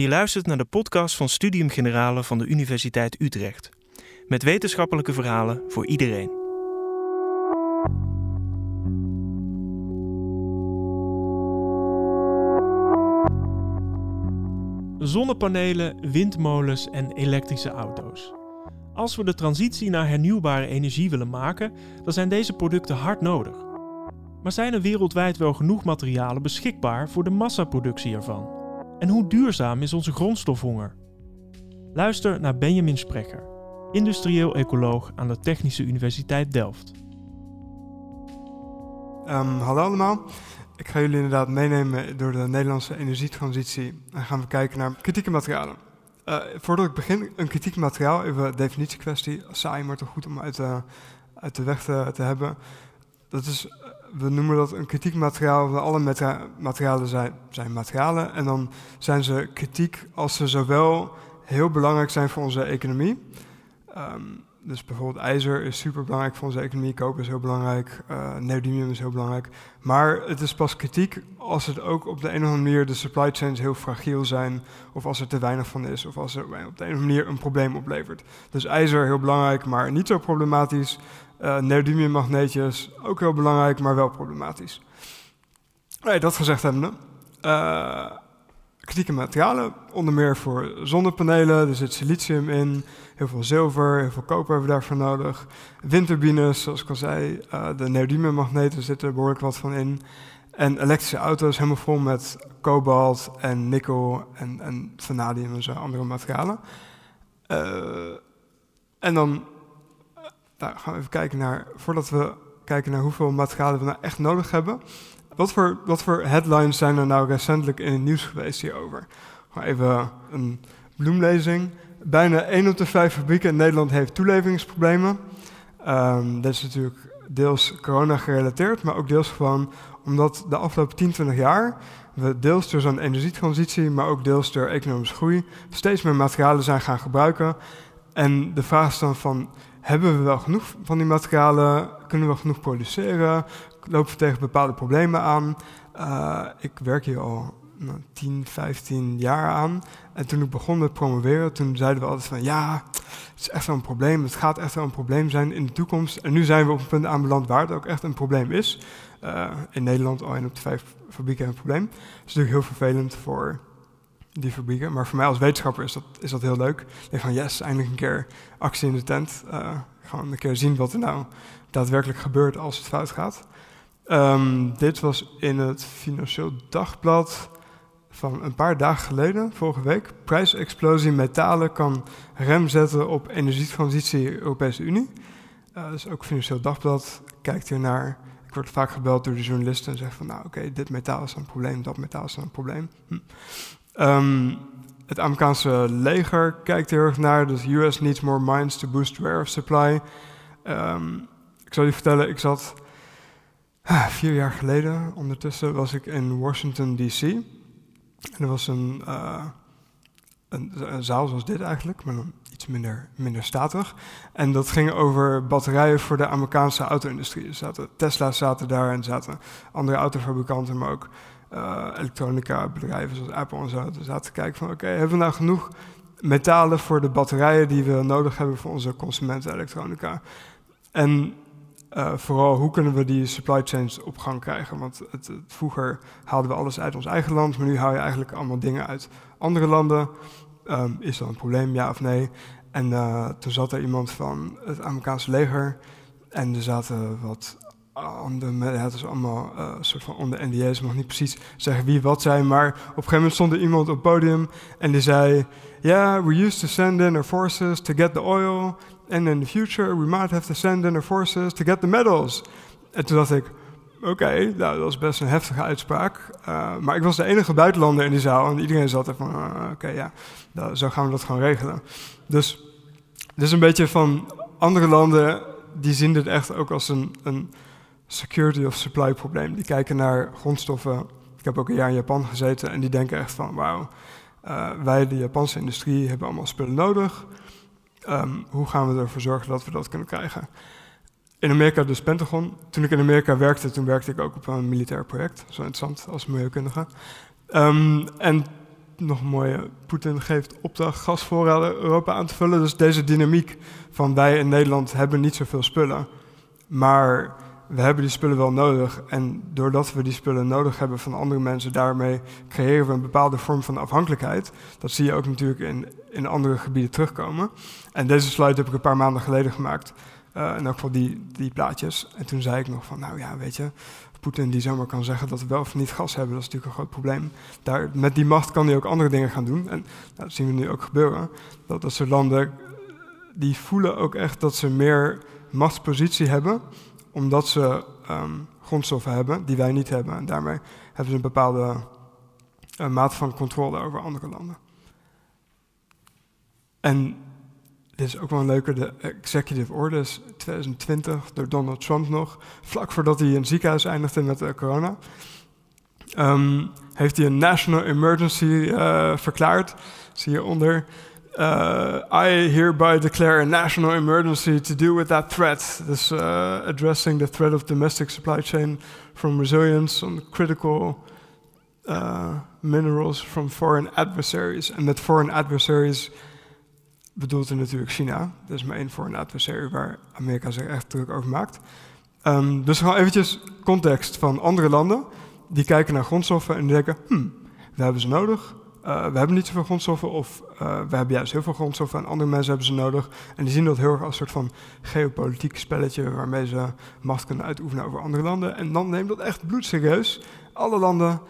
Je luistert naar de podcast van Studium Generale van de Universiteit Utrecht. Met wetenschappelijke verhalen voor iedereen. Zonnepanelen, windmolens en elektrische auto's. Als we de transitie naar hernieuwbare energie willen maken, dan zijn deze producten hard nodig. Maar zijn er wereldwijd wel genoeg materialen beschikbaar voor de massaproductie ervan? En hoe duurzaam is onze grondstofhonger? Luister naar Benjamin Sprecher, industrieel ecoloog aan de Technische Universiteit Delft. Um, hallo allemaal. Ik ga jullie inderdaad meenemen door de Nederlandse energietransitie en gaan we kijken naar kritieke materialen. Uh, voordat ik begin, een kritiek materiaal, even een definitiekwestie. Saai, maar toch goed om uit de, uit de weg te, te hebben. Dat is, we noemen dat een kritiek materiaal. Alle materialen zijn, zijn materialen. En dan zijn ze kritiek als ze zowel heel belangrijk zijn voor onze economie. Um, dus bijvoorbeeld ijzer is super belangrijk voor onze economie, koper is heel belangrijk, uh, neodymium is heel belangrijk. Maar het is pas kritiek als het ook op de een of andere manier de supply chains heel fragiel zijn, of als er te weinig van is, of als er op de een of andere manier een probleem oplevert. Dus ijzer heel belangrijk, maar niet zo problematisch. Uh, neodymium magneetjes ook heel belangrijk, maar wel problematisch. Dat gezegd hebbende. Uh, kritieke materialen, onder meer voor zonnepanelen. Er zit silicium in, heel veel zilver, heel veel koper hebben we daarvoor nodig. Windturbines, zoals ik al zei, uh, de neodymiummagneten zitten er behoorlijk wat van in. En elektrische auto's helemaal vol met kobalt en nikkel en, en vanadium en zo, andere materialen. En dan nou, gaan we even kijken naar, voordat we kijken naar hoeveel materialen we nou echt nodig hebben, wat voor, wat voor headlines zijn er nou recentelijk in het nieuws geweest hierover? Gewoon even een bloemlezing. Bijna 1 op de 5 fabrieken in Nederland heeft toeleveringsproblemen. Um, dat is natuurlijk deels corona gerelateerd, maar ook deels gewoon omdat de afgelopen 10, 20 jaar we deels door zo'n energietransitie, maar ook deels door economische groei, steeds meer materialen zijn gaan gebruiken. En de vraag is dan van, hebben we wel genoeg van die materialen? Kunnen we genoeg produceren? lopen we tegen bepaalde problemen aan. Uh, ik werk hier al nou, 10, 15 jaar aan. En toen ik begon met promoveren, toen zeiden we altijd van ja, het is echt wel een probleem. Het gaat echt wel een probleem zijn in de toekomst. En nu zijn we op een punt aanbeland waar het ook echt een probleem is. Uh, in Nederland al een op de vijf fabrieken een probleem. Dat is natuurlijk heel vervelend voor die fabrieken. Maar voor mij als wetenschapper is dat, is dat heel leuk. Ik denk van yes, eindelijk een keer actie in de tent. Uh, gewoon een keer zien wat er nou daadwerkelijk gebeurt als het fout gaat. Um, dit was in het Financieel Dagblad van een paar dagen geleden, vorige week. Prijsexplosie metalen kan rem zetten op energietransitie Europese Unie. Uh, dus ook Financieel Dagblad kijkt hier naar. Ik word vaak gebeld door de journalisten en zegt van, nou oké, dit metaal is een probleem, dat metaal is een probleem. Hm. Um, het Amerikaanse leger kijkt heel erg naar. Dus US needs more mines to boost rare supply. Um, ik zal je vertellen, ik zat Ah, vier jaar geleden, ondertussen, was ik in Washington, D.C. En er was een, uh, een, een, zaal zoals dit eigenlijk, maar dan iets minder, minder statig. En dat ging over batterijen voor de Amerikaanse auto-industrie. Tesla zaten daar en zaten andere autofabrikanten, maar ook uh, elektronica bedrijven zoals Apple en zo. Zaten te kijken van, oké, hebben we nou genoeg metalen voor de batterijen die we nodig hebben voor onze consumenten elektronica? En uh, vooral hoe kunnen we die supply chains op gang krijgen. Want het, vroeger haalden we alles uit ons eigen land, maar nu haal je eigenlijk allemaal dingen uit andere landen. Um, is dat een probleem, ja of nee? En uh, toen zat er iemand van het Amerikaanse leger en er zaten wat andere, het is allemaal uh, soort van onder NDA's, mag niet precies zeggen wie wat zei, maar op een gegeven moment stond er iemand op het podium en die zei, yeah, we used to send in our forces to get the oil And in the future we might have to send in our forces to get the medals. En toen dacht ik, oké, nou, dat is best een heftige uitspraak. Uh, maar ik was de enige buitenlander in die zaal en iedereen zat er van, uh, oké, ja, nou, zo gaan we dat gewoon regelen. Dus, dus een beetje van andere landen, die zien dit echt ook als een, een security of supply probleem. Die kijken naar grondstoffen. Ik heb ook een jaar in Japan gezeten en die denken echt van, wauw, uh, wij, de Japanse industrie, hebben allemaal spullen nodig. Um, hoe gaan we ervoor zorgen dat we dat kunnen krijgen? In Amerika dus Pentagon. Toen ik in Amerika werkte, toen werkte ik ook op een militair project. Zo interessant als milieukundige. Um, en nog een mooie, Poetin geeft opdracht gasvoorraden Europa aan te vullen. Dus deze dynamiek van wij in Nederland hebben niet zoveel spullen, maar we hebben die spullen wel nodig. En doordat we die spullen nodig hebben van andere mensen, daarmee creëren we een bepaalde vorm van afhankelijkheid. Dat zie je ook natuurlijk in, in andere gebieden terugkomen. En deze slide heb ik een paar maanden geleden gemaakt. Uh, in elk geval die, die plaatjes. En toen zei ik nog van, nou ja, weet je, Poetin die zomaar kan zeggen dat we wel of niet gas hebben, dat is natuurlijk een groot probleem. Daar, met die macht kan hij ook andere dingen gaan doen. En nou, dat zien we nu ook gebeuren. Dat, dat soort landen, die voelen ook echt dat ze meer machtspositie hebben, omdat ze um, grondstoffen hebben die wij niet hebben. En daarmee hebben ze een bepaalde uh, mate van controle over andere landen. En dit is ook wel een leuke, de executive orders 2020 door Donald Trump nog, vlak voordat hij in ziekenhuis eindigde met uh, corona. Um, heeft hij een national emergency uh, verklaard, zie je onder. Uh, I hereby declare a national emergency to do with that threat. Dus addressing the threat of domestic supply chain from resilience on critical minerals from foreign adversaries. En met foreign adversaries bedoelt er natuurlijk China. Dat is maar één voor een adversarie waar Amerika zich echt druk over maakt. Um, dus gewoon eventjes context van andere landen. Die kijken naar grondstoffen en denken, hmm, we hebben ze nodig. Uh, we hebben niet zoveel grondstoffen of uh, we hebben juist heel veel grondstoffen en andere mensen hebben ze nodig. En die zien dat heel erg als een soort van geopolitiek spelletje waarmee ze macht kunnen uitoefenen over andere landen. En dan neemt dat echt bloedserieus. Alle landen,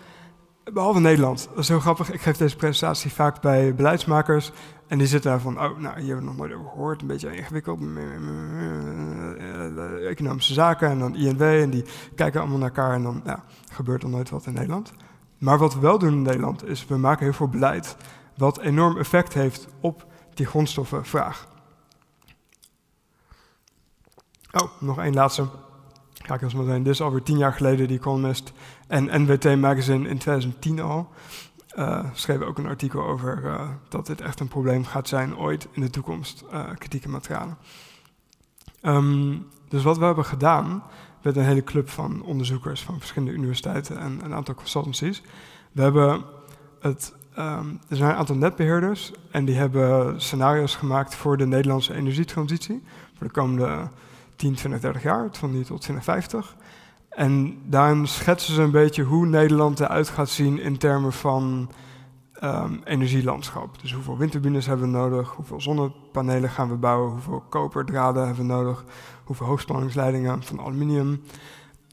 behalve Nederland. Dat is heel grappig. Ik geef deze presentatie vaak bij beleidsmakers. En die zitten daar van, oh, nou, hier hebben we nog nooit over gehoord, een beetje ingewikkeld, economische zaken en dan INW en die kijken allemaal naar elkaar en dan ja, gebeurt er nooit wat in Nederland. Maar wat we wel doen in Nederland is, we maken heel veel beleid wat enorm effect heeft op die grondstoffenvraag. Oh, nog één laatste. Ga ik eens meteen. Dit is alweer tien jaar geleden, die Economist en NWT Magazine in 2010 al uh, schreven ook een artikel over uh, dat dit echt een probleem gaat zijn ooit in de toekomst, uh, kritieke materialen. Um, dus wat we hebben gedaan met een hele club van onderzoekers van verschillende universiteiten en een aantal consultancies, we hebben het, um, er zijn een aantal netbeheerders en die hebben scenario's gemaakt voor de Nederlandse energietransitie voor de komende 10, 20, 30 jaar, van nu tot 2050. En daarin schetsen ze een beetje hoe Nederland eruit gaat zien in termen van um, energielandschap. Dus hoeveel windturbines hebben we nodig, hoeveel zonnepanelen gaan we bouwen, hoeveel koperdraden hebben we nodig, hoeveel hoogspanningsleidingen van aluminium.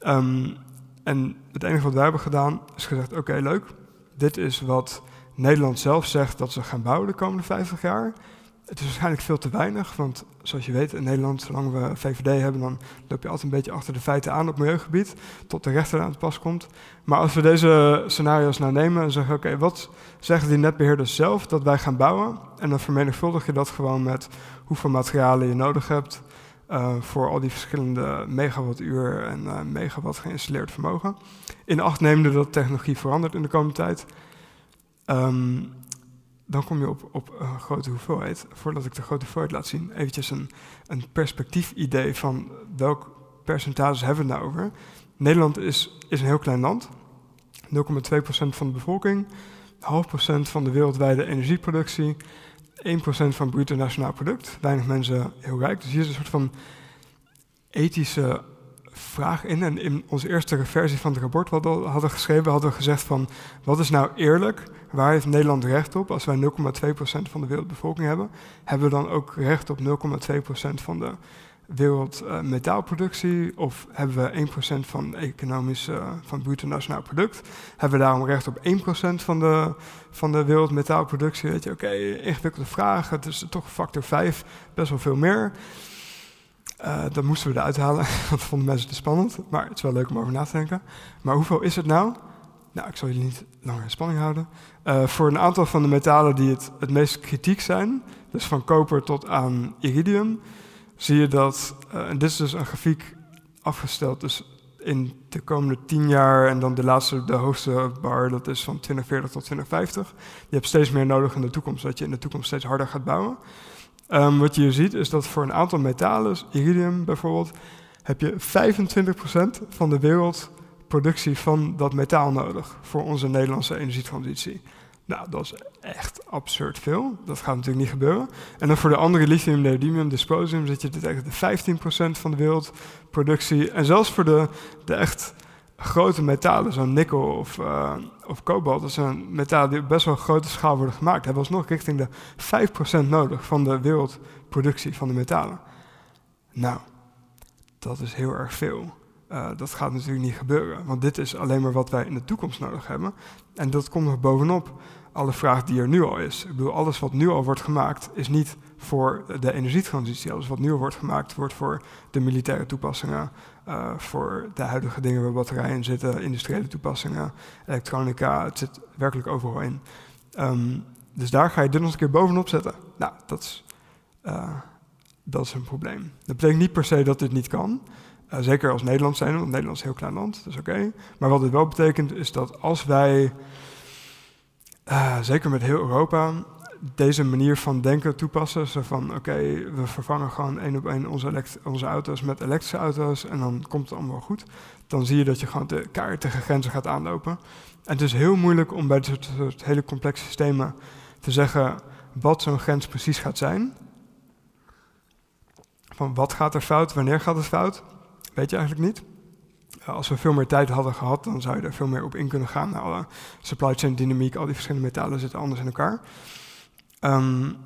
Um, en het enige wat wij hebben gedaan is gezegd, oké leuk, dit is wat Nederland zelf zegt dat ze gaan bouwen de komende 50 jaar. Het is waarschijnlijk veel te weinig, want zoals je weet in Nederland, zolang we VVD hebben, dan loop je altijd een beetje achter de feiten aan op milieugebied, tot de rechter aan het pas komt. Maar als we deze scenario's nou nemen en zeggen, oké, wat zeggen die netbeheerders zelf dat wij gaan bouwen? En dan vermenigvuldig je dat gewoon met hoeveel materialen je nodig hebt uh, voor al die verschillende megawattuur en uh, megawatt geïnstalleerd vermogen. In acht nemende dat technologie verandert in de komende tijd. Um, dan kom je op, op een grote hoeveelheid. Voordat ik de grote hoeveelheid laat zien, eventjes een, een perspectief-idee van welk percentage hebben we het nou over. Nederland is, is een heel klein land, 0,2% van de bevolking, half procent van de wereldwijde energieproductie, 1% van bruto nationaal product. Weinig mensen heel rijk. Dus hier is een soort van ethische vraag in. En in onze eerste versie van het rapport wat we hadden geschreven, hadden we gezegd van wat is nou eerlijk? Waar heeft Nederland recht op? Als wij 0,2% van de wereldbevolking hebben, hebben we dan ook recht op 0,2% van de wereldmetaalproductie? Of hebben we 1% van economisch, uh, van bruto nationaal product? Hebben we daarom recht op 1% van de, van de wereldmetaalproductie? Weet je, oké, ingewikkelde vragen. Het is toch factor 5, best wel veel meer. Uh, dat moesten we eruit halen, want vonden mensen te spannend. Maar het is wel leuk om over na te denken. Maar hoeveel is het nou? Nou, ik zal jullie niet langer in spanning houden. Uh, voor een aantal van de metalen die het, het meest kritiek zijn, dus van koper tot aan iridium, zie je dat, uh, en dit is dus een grafiek afgesteld, dus in de komende 10 jaar en dan de laatste, de hoogste bar, dat is van 2040 tot 2050. Je hebt steeds meer nodig in de toekomst, dat je in de toekomst steeds harder gaat bouwen. Um, wat je hier ziet is dat voor een aantal metalen, iridium bijvoorbeeld, heb je 25% van de wereldproductie van dat metaal nodig voor onze Nederlandse energietransitie. Nou, dat is echt absurd veel. Dat gaat natuurlijk niet gebeuren. En dan voor de andere lithium, neodymium, dysprosium zit je tegen de 15% van de wereldproductie. En zelfs voor de, de echt grote metalen, zo'n nikkel of, uh, of kobalt, dat zijn metalen die op best wel grote schaal worden gemaakt, hebben we alsnog richting de 5% nodig van de wereldproductie van de metalen. Nou, dat is heel erg veel. Uh, dat gaat natuurlijk niet gebeuren, want dit is alleen maar wat wij in de toekomst nodig hebben. En dat komt nog bovenop alle vraag die er nu al is. Ik bedoel, alles wat nu al wordt gemaakt, is niet voor de energietransitie. Alles wat nu al wordt gemaakt, wordt voor de militaire toepassingen, uh, voor de huidige dingen waar batterijen zitten, industriële toepassingen, elektronica, het zit werkelijk overal in. Um, dus daar ga je dit nog een keer bovenop zetten. Nou, dat is, uh, dat is een probleem. Dat betekent niet per se dat dit niet kan. Zeker als Nederland zijn, want Nederland is een heel klein land, dat is oké. Maar wat dit wel betekent, is dat als wij, zeker met heel Europa, deze manier van denken toepassen. Zo van, oké, we vervangen gewoon één op één onze, onze, auto's met elektrische auto's en dan komt het allemaal goed. Dan zie je dat je gewoon de kaart tegen grenzen gaat aanlopen. En het is heel moeilijk om bij dit soort, hele complexe systemen te zeggen wat zo'n grens precies gaat zijn. Van wat gaat er fout, wanneer gaat het fout, weet je eigenlijk niet. Als we veel meer tijd hadden gehad, dan zou je er veel meer op in kunnen gaan. Alle supply chain dynamiek, al die verschillende metalen zitten anders in elkaar. Um,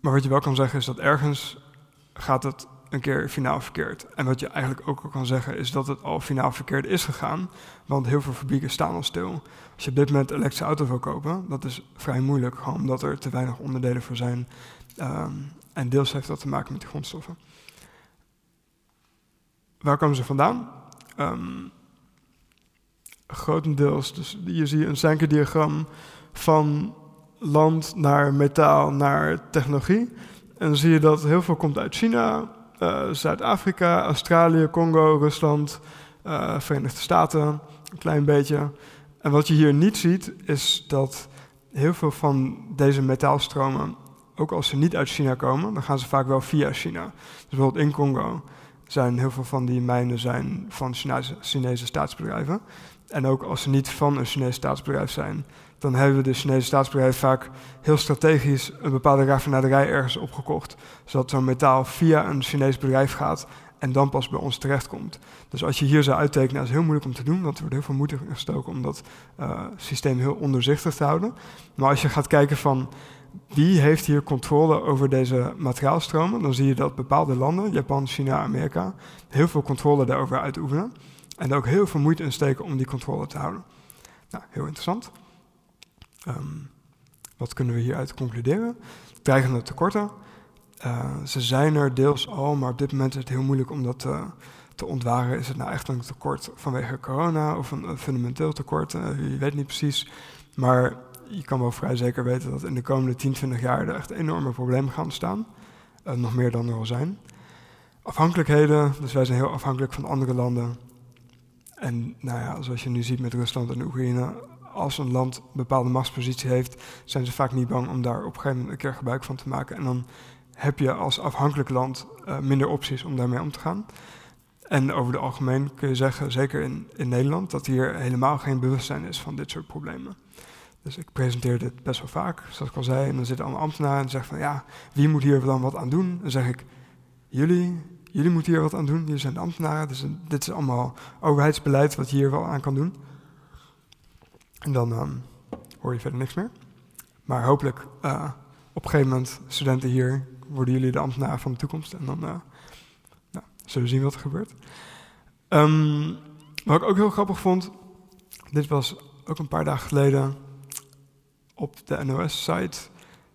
maar wat je wel kan zeggen is dat ergens gaat het een keer finaal verkeerd. En wat je eigenlijk ook al kan zeggen is dat het al finaal verkeerd is gegaan. Want heel veel fabrieken staan al stil. Als je op dit moment een elektrische auto wil kopen, dat is vrij moeilijk. Gewoon omdat er te weinig onderdelen voor zijn. Um, en deels heeft dat te maken met de grondstoffen. Waar komen ze vandaan? Um, grotendeels, dus hier zie je een Sankey-diagram van land naar metaal naar technologie. En dan zie je dat heel veel komt uit China, uh, Zuid-Afrika, Australië, Congo, Rusland, uh, Verenigde Staten, een klein beetje. En wat je hier niet ziet, is dat heel veel van deze metaalstromen, ook als ze niet uit China komen, dan gaan ze vaak wel via China. Dus bijvoorbeeld in Congo zijn heel veel van die mijnen zijn van Chinese, Chinese staatsbedrijven. En ook als ze niet van een Chinees staatsbedrijf zijn, dan hebben de Chinese staatsbedrijven vaak heel strategisch een bepaalde raffinaderij ergens opgekocht. Zodat zo'n metaal via een Chinees bedrijf gaat en dan pas bij ons terechtkomt. Dus als je hier zou uittekenen, is het heel moeilijk om te doen, want er wordt heel veel moeite gestoken om dat uh, systeem heel onderzichtig te houden. Maar als je gaat kijken van wie heeft hier controle over deze materiaalstromen, dan zie je dat bepaalde landen, Japan, China, Amerika, heel veel controle daarover uitoefenen. En ook heel veel moeite in steken om die controle te houden. Nou, heel interessant. Um, wat kunnen we hieruit concluderen? Dreigende tekorten. Uh, ze zijn er deels al, maar op dit moment is het heel moeilijk om dat uh, te ontwaren. Is het nou echt een tekort vanwege corona of een, een fundamenteel tekort? Uh, je weet niet precies. Maar je kan wel vrij zeker weten dat in de komende 10, 20 jaar er echt enorme problemen gaan ontstaan. nog meer dan er al zijn. Afhankelijkheden, dus wij zijn heel afhankelijk van andere landen. En nou ja, zoals je nu ziet met Rusland en Oekraïne, als een land een bepaalde machtspositie heeft, zijn ze vaak niet bang om daar op een gegeven moment een keer gebruik van te maken. En dan heb je als afhankelijk land uh, minder opties om daarmee om te gaan. En over het algemeen kun je zeggen, zeker in, in Nederland, dat hier helemaal geen bewustzijn is van dit soort problemen. Dus ik presenteer dit best wel vaak, zoals ik al zei. En dan zitten allemaal ambtenaren en zeggen van ja, wie moet hier dan wat aan doen? Dan zeg ik, jullie, jullie moeten hier wat aan doen. Jullie zijn de ambtenaren, dus dit is allemaal overheidsbeleid wat je hier wel aan kan doen. En dan um, hoor je verder niks meer. Maar hopelijk uh, op een gegeven moment, studenten hier, worden jullie de ambtenaren van de toekomst. En dan nou, zullen we zien wat er gebeurt. Um, wat ik ook heel grappig vond, dit was ook een paar dagen geleden op de NOS-site.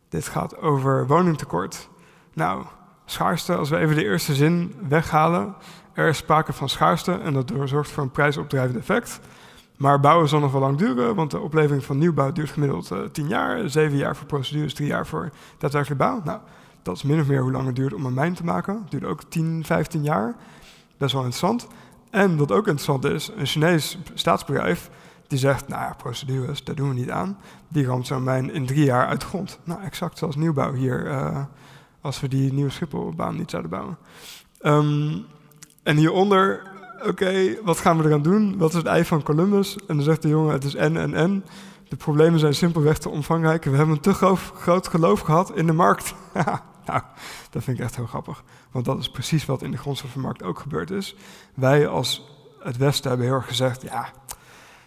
Dit gaat over woningtekort. Nou, schaarste, als we even de eerste zin weghalen. Er is sprake van schaarste en dat zorgt voor een prijsopdrijvend effect. Maar bouwen zal nog wel lang duren, want de oplevering van nieuwbouw duurt gemiddeld uh, eh, 10 jaar. 7 jaar voor procedures, 3 jaar voor daadwerkelijk bouw. Nou, dat is min of meer hoe lang het duurt om een mijn te maken. Het duurt ook 10, 15 jaar. Best wel interessant. En wat ook interessant is, een Chinees staatsbedrijf die zegt, nou ja, procedures, daar doen we niet aan. Die ramt zo'n mijn in drie jaar uit grond. Nou, exact zoals nieuwbouw hier, uh, als we die nieuwe Schipholbaan niet zouden bouwen. Um, en hieronder oké, wat gaan we eraan doen? Wat is het ei van Columbus? En dan zegt de jongen, het is N en N. De problemen zijn simpelweg te omvangrijk. We hebben een te groot geloof gehad in de markt. nou, dat vind ik echt heel grappig. Want dat is precies wat in de grondstoffenmarkt ook gebeurd is. Wij als het Westen hebben heel erg gezegd: ja,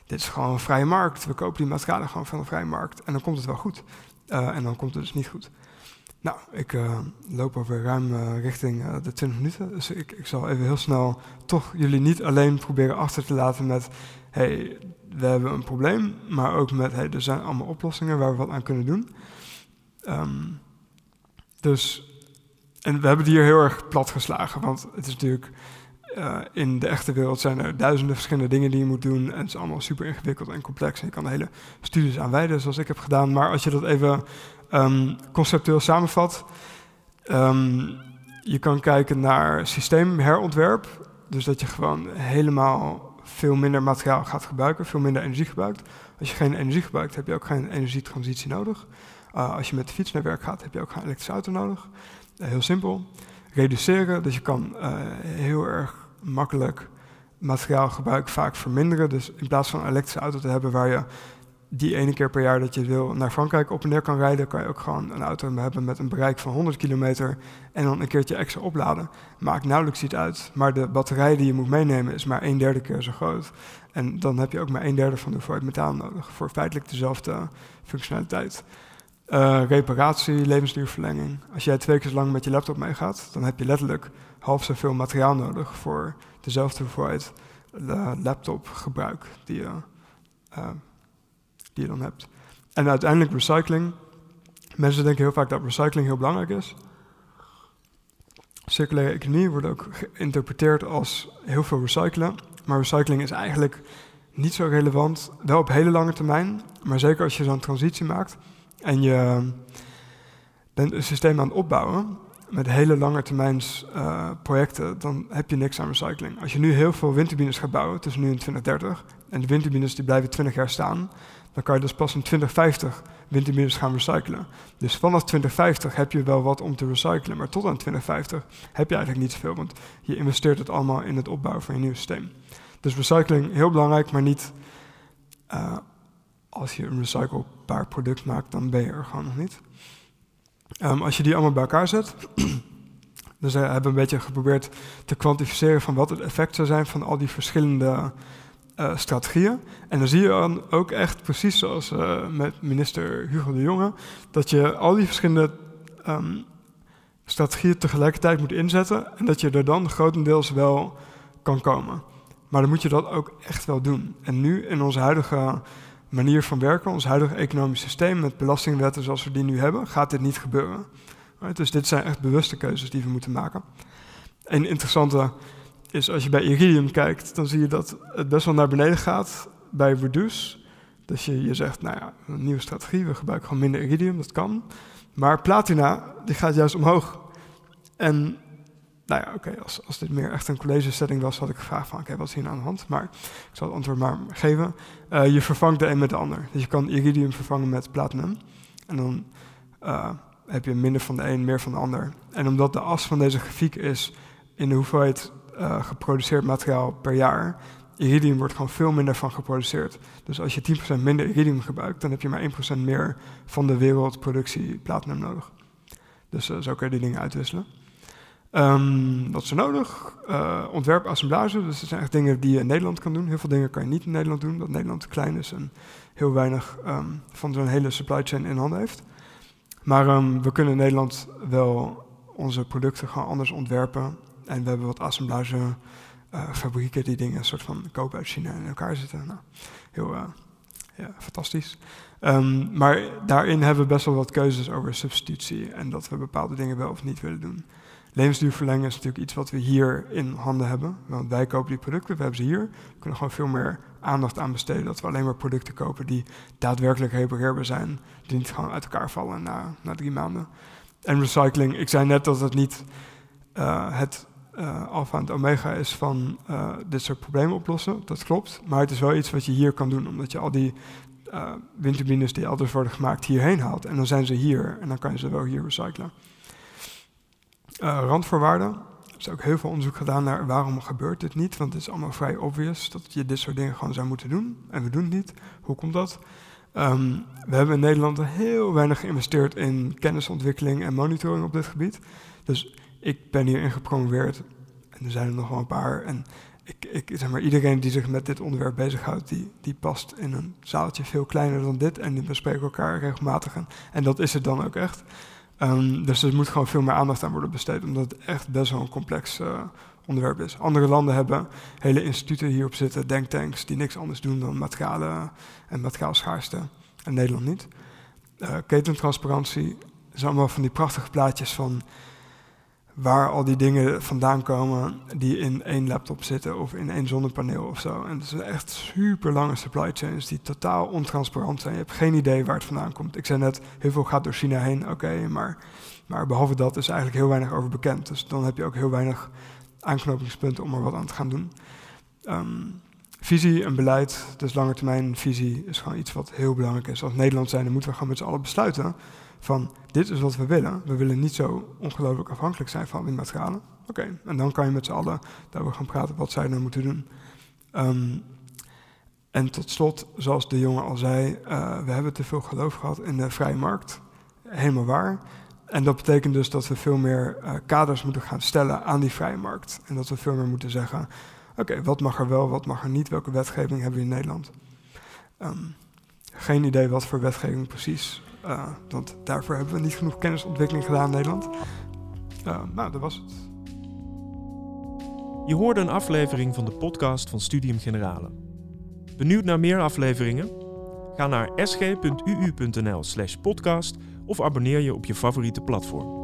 dit is gewoon een vrije markt. We kopen die materialen gewoon van de vrije markt. En dan komt het wel goed. Uh, en dan komt het dus niet goed. Nou, ik uh, loop alweer ruim uh, richting de 20 minuten. Dus ik, ik zal even heel snel toch jullie niet alleen proberen achter te laten met... hey, we hebben een probleem, maar ook met... hey, er zijn allemaal oplossingen waar we wat aan kunnen doen. Um, dus, en we hebben die hier heel erg plat geslagen, want het is natuurlijk uh, in de echte wereld zijn er duizenden verschillende dingen die je moet doen. En het is allemaal super ingewikkeld en complex. En je kan hele studies aan wijden, zoals ik heb gedaan. Maar als je dat even um, conceptueel samenvat. Um, je kan kijken naar systeemherontwerp. Dus dat je gewoon helemaal veel minder materiaal gaat gebruiken, veel minder energie gebruikt. Als je geen energie gebruikt, heb je ook geen energietransitie nodig. Uh, als je met de fiets naar werk gaat, heb je ook geen elektrische auto nodig. Uh, heel simpel. Reduceren, dus je kan heel erg makkelijk materiaalgebruik vaak verminderen. Dus in plaats van een elektrische auto te hebben waar je die ene keer per jaar dat je wil naar Frankrijk op en neer kan rijden, kan je ook gewoon een auto hebben met een bereik van 100 kilometer en dan een keertje extra opladen. Maakt nauwelijks iets uit, maar de batterij die je moet meenemen is maar een derde keer zo groot. En dan heb je ook maar een derde van de hoeveelheid metaal nodig voor feitelijk dezelfde functionaliteit. Uh, reparatie, levensduurverlenging. Als jij twee keer zo lang met je laptop meegaat, dan heb je letterlijk half zoveel materiaal nodig voor dezelfde hoeveelheid uh, laptopgebruik die je, uh, die je dan hebt. En uiteindelijk recycling. Mensen denken heel vaak dat recycling heel belangrijk is. Circulaire economie wordt ook geïnterpreteerd als heel veel recyclen. Maar recycling is eigenlijk niet zo relevant. Wel op hele lange termijn, maar zeker als je zo'n transitie maakt en je bent een systeem aan het opbouwen met hele lange termijns uh, projecten, dan heb je niks aan recycling. Als je nu heel veel windturbines gaat bouwen, tussen nu en 2030, en de windturbines die blijven 20 jaar staan, dan kan je dus pas in 2050 windturbines gaan recyclen. Dus vanaf 2050 heb je wel wat om te recyclen, maar tot aan 2050 heb je eigenlijk niet zoveel, want je investeert het allemaal in het opbouwen van je nieuwe systeem. Dus recycling heel belangrijk, maar niet uh, als je een recyclebaar product maakt, dan ben je er gewoon nog niet. Um, als je die allemaal bij elkaar zet, dus we hebben een beetje geprobeerd te kwantificeren van wat het effect zou zijn van al die verschillende uh, strategieën. En dan zie je dan ook echt, precies zoals uh, met minister Hugo de Jonge, dat je al die verschillende um, strategieën tegelijkertijd moet inzetten en dat je er dan grotendeels wel kan komen. Maar dan moet je dat ook echt wel doen. En nu in onze huidige manier van werken, ons huidige economisch systeem met belastingwetten zoals we die nu hebben, gaat dit niet gebeuren. Dus dit zijn echt bewuste keuzes die we moeten maken. Een interessante is als je bij Iridium kijkt, dan zie je dat het best wel naar beneden gaat bij Reduce. Dus je, je zegt, nou ja, een nieuwe strategie, we gebruiken gewoon minder Iridium, dat kan. Maar Platina, die gaat juist omhoog. En nou ja, oké, als, als dit meer echt een college setting was, had ik gevraagd van, oké, wat is hier nou aan de hand? Maar ik zal het antwoord maar geven. Uh, je vervangt de een met de ander. Dus je kan iridium vervangen met platinum. En dan uh, heb je minder van de een, meer van de ander. En omdat de as van deze grafiek is in de hoeveelheid uh, geproduceerd materiaal per jaar, iridium wordt gewoon veel minder van geproduceerd. Dus als je 10% minder iridium gebruikt, dan heb je maar 1% meer van de wereldproductie platinum nodig. Dus zo kun je die dingen uitwisselen. Wat is er nodig? Uh, ontwerp, assemblage. Dus dat zijn echt dingen die je in Nederland kan doen. Heel veel dingen kan je niet in Nederland doen, omdat Nederland te klein is en heel weinig um, van zo'n hele supply chain in handen heeft. Maar um, we kunnen in Nederland wel onze producten gewoon anders ontwerpen. En we hebben wat assemblage uh, fabrieken die dingen een soort van kopen uit China in elkaar zitten. Nou, heel uh, ja, fantastisch. Maar daarin hebben we best wel wat keuzes over substitutie en dat we bepaalde dingen wel of niet willen doen. Levensduurverlengen is natuurlijk iets wat we hier in handen hebben. Want wij kopen die producten, we hebben ze hier. We kunnen gewoon veel meer aandacht aan besteden. Dat we alleen maar producten kopen die daadwerkelijk repareerbaar zijn. Die niet gewoon uit elkaar vallen na, na drie maanden. En recycling, ik zei net dat het niet uh, het uh, alfa en omega is van uh, dit soort problemen oplossen. Dat klopt. Maar het is wel iets wat je hier kan doen. Omdat je al die windturbines die elders worden gemaakt hierheen haalt. En dan zijn ze hier en dan kan je ze wel hier recyclen. Uh, randvoorwaarden. Er is ook heel veel onderzoek gedaan naar waarom gebeurt dit niet. Want het is allemaal vrij obvious dat je dit soort dingen gewoon zou moeten doen. En we doen het niet. Hoe komt dat? Ehm, we hebben in Nederland heel weinig geïnvesteerd in kennisontwikkeling en monitoring op dit gebied. Dus ik ben hierin gepromoveerd en er zijn er nog wel een paar. En ik, ik, zeg maar, iedereen die zich met dit onderwerp bezighoudt, die, die past in een zaaltje veel kleiner dan dit. En die bespreken elkaar regelmatig. En dat is het dan ook echt. Um, dus er moet gewoon veel meer aandacht aan worden besteed, omdat het echt best wel een complex uh, onderwerp is. Andere landen hebben hele instituten hierop zitten, denktanks, die niks anders doen dan materialen en materiaalschaarste. En Nederland niet. Uh, ketentransparantie is allemaal van die prachtige plaatjes van waar al die dingen vandaan komen die in één laptop zitten of in één zonnepaneel of zo. En het zijn echt super lange supply chains die totaal ontransparant zijn. Je hebt geen idee waar het vandaan komt. Ik zei net, heel veel gaat door China heen, oké, maar, maar behalve dat is eigenlijk heel weinig over bekend. Dus dan heb je ook heel weinig aanknopingspunten om er wat aan te gaan doen. Um, visie en beleid, dus langetermijn visie, is gewoon iets wat heel belangrijk is. Als Nederland zijn, dan moeten we gewoon met z'n allen besluiten van dit is wat we willen. We willen niet zo ongelooflijk afhankelijk zijn van windmaterialen. Oké, en dan kan je met z'n allen daarover gaan praten wat zij nou moeten doen. Um, en tot slot, zoals de jongen al zei, uh, we hebben te veel geloof gehad in de vrije markt. Helemaal waar. En dat betekent dus dat we veel meer uh, kaders moeten gaan stellen aan die vrije markt. En dat we veel meer moeten zeggen, oké, wat mag er wel, wat mag er niet, welke wetgeving hebben we in Nederland? Um, geen idee wat voor wetgeving precies, uh, want daarvoor hebben we niet genoeg kennisontwikkeling gedaan in Nederland. Uh, nou, dat was het. Je hoorde een aflevering van de podcast van Studium Generale. Benieuwd naar meer afleveringen? Ga naar sg.uu.nl/podcast of abonneer je op je favoriete platform.